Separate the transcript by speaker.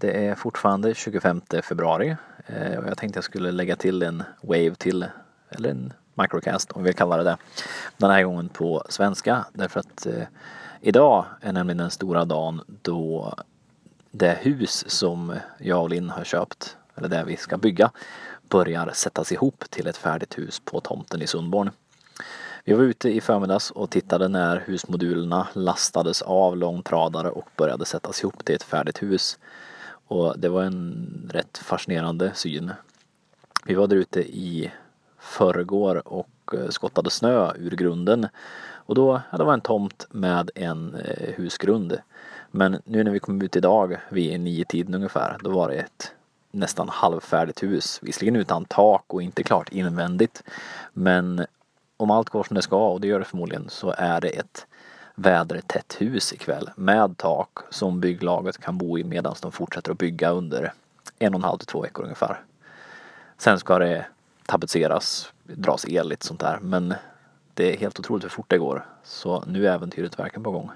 Speaker 1: Det är fortfarande 25 februari eh, och jag tänkte jag skulle lägga till en wave till, eller en microcast om vi vill kalla det det. Den här gången på svenska därför att eh, idag är nämligen den stora dagen då det hus som jag och Linn har köpt, eller det vi ska bygga, börjar sättas ihop till ett färdigt hus på tomten i Sundborn. Vi var ute i förmiddags och tittade när husmodulerna lastades av långtradare och började sättas ihop till ett färdigt hus. Och det var en rätt fascinerande syn. Vi var där ute i förrgår och eh, skottade snö ur grunden. Och då, ja, det var en tomt med en eh, husgrund. Men nu när vi kom ut idag vid nio tiden ungefär, då var det ett nästan halvfärdigt hus. Visserligen utan tak och inte klart invändigt. Men om allt går som det ska, och det gör det förmodligen, så är det ett vädertätt hus ikväll med tak som bygglaget kan bo i medan de fortsätter att bygga under en och en halv till två veckor ungefär. Sen ska det tapetseras, dras el lite sånt där, men det är helt otroligt hur fort det går. Så nu är äventyret verkligen på gång.